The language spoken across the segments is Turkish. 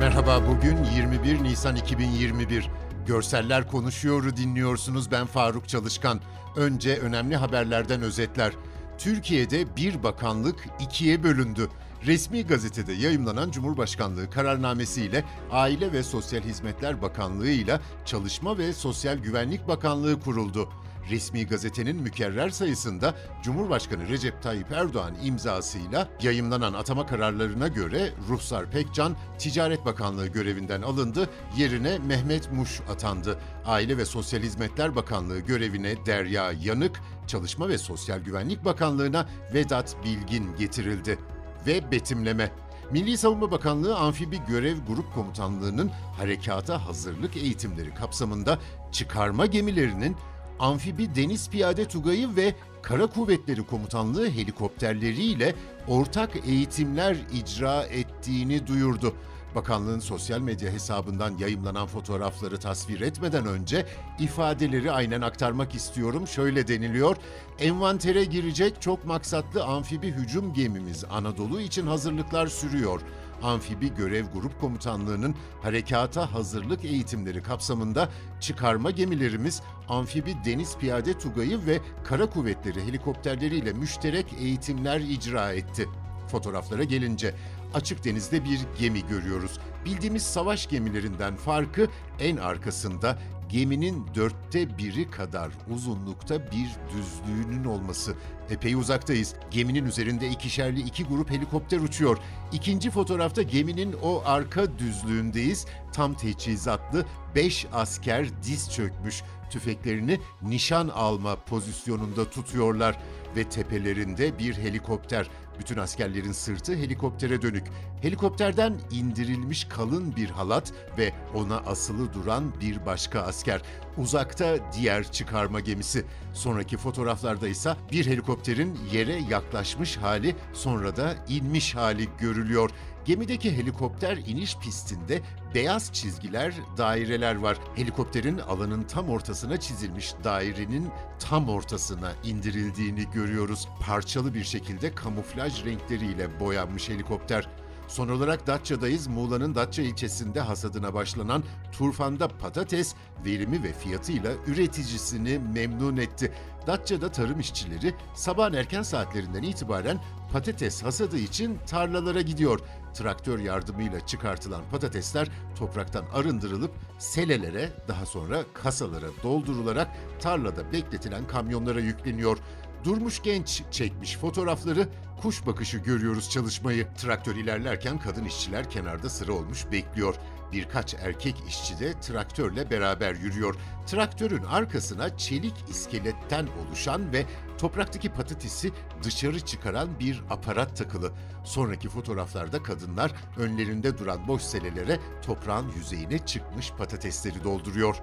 Merhaba bugün 21 Nisan 2021. Görseller konuşuyoru dinliyorsunuz ben Faruk Çalışkan. Önce önemli haberlerden özetler. Türkiye'de bir bakanlık ikiye bölündü. Resmi gazetede yayımlanan Cumhurbaşkanlığı kararnamesiyle Aile ve Sosyal Hizmetler Bakanlığı ile Çalışma ve Sosyal Güvenlik Bakanlığı kuruldu. Resmi gazetenin mükerrer sayısında Cumhurbaşkanı Recep Tayyip Erdoğan imzasıyla yayımlanan atama kararlarına göre Ruhsar Pekcan Ticaret Bakanlığı görevinden alındı, yerine Mehmet Muş atandı. Aile ve Sosyal Hizmetler Bakanlığı görevine Derya Yanık, Çalışma ve Sosyal Güvenlik Bakanlığı'na Vedat Bilgin getirildi. Ve betimleme Milli Savunma Bakanlığı Amfibi Görev Grup Komutanlığı'nın harekata hazırlık eğitimleri kapsamında çıkarma gemilerinin Amfibi Deniz Piyade Tugayı ve Kara Kuvvetleri Komutanlığı helikopterleriyle ortak eğitimler icra ettiğini duyurdu. Bakanlığın sosyal medya hesabından yayımlanan fotoğrafları tasvir etmeden önce ifadeleri aynen aktarmak istiyorum. Şöyle deniliyor. Envantere girecek çok maksatlı amfibi hücum gemimiz Anadolu için hazırlıklar sürüyor. Amfibi Görev Grup Komutanlığı'nın harekata hazırlık eğitimleri kapsamında çıkarma gemilerimiz Amfibi Deniz Piyade Tugayı ve Kara Kuvvetleri helikopterleriyle müşterek eğitimler icra etti. Fotoğraflara gelince açık denizde bir gemi görüyoruz. Bildiğimiz savaş gemilerinden farkı en arkasında geminin dörtte biri kadar uzunlukta bir düzlüğünün olması. Epey uzaktayız. Geminin üzerinde ikişerli iki grup helikopter uçuyor. İkinci fotoğrafta geminin o arka düzlüğündeyiz. Tam teçhizatlı beş asker diz çökmüş. Tüfeklerini nişan alma pozisyonunda tutuyorlar ve tepelerinde bir helikopter. Bütün askerlerin sırtı helikoptere dönük. Helikopterden indirilmiş kalın bir halat ve ona asılı duran bir başka asker. Uzakta diğer çıkarma gemisi. Sonraki fotoğraflarda ise bir helikopterin yere yaklaşmış hali sonra da inmiş hali görülüyor. Gemideki helikopter iniş pistinde beyaz çizgiler, daireler var. Helikopterin alanın tam ortasına çizilmiş dairenin tam ortasına indirildiğini görüyoruz. Parçalı bir şekilde kamuflaj renkleriyle boyanmış helikopter. Son olarak Datça'dayız. Muğla'nın Datça ilçesinde hasadına başlanan turfanda patates verimi ve fiyatıyla üreticisini memnun etti. Datça'da tarım işçileri sabahın erken saatlerinden itibaren patates hasadı için tarlalara gidiyor. Traktör yardımıyla çıkartılan patatesler topraktan arındırılıp selelere daha sonra kasalara doldurularak tarlada bekletilen kamyonlara yükleniyor. Durmuş genç çekmiş fotoğrafları, kuş bakışı görüyoruz çalışmayı. Traktör ilerlerken kadın işçiler kenarda sıra olmuş bekliyor. Birkaç erkek işçi de traktörle beraber yürüyor. Traktörün arkasına çelik iskeletten oluşan ve topraktaki patatesi dışarı çıkaran bir aparat takılı. Sonraki fotoğraflarda kadınlar önlerinde duran boş selelere toprağın yüzeyine çıkmış patatesleri dolduruyor.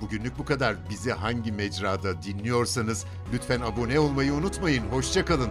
Bugünlük bu kadar. Bizi hangi mecrada dinliyorsanız lütfen abone olmayı unutmayın. Hoşçakalın.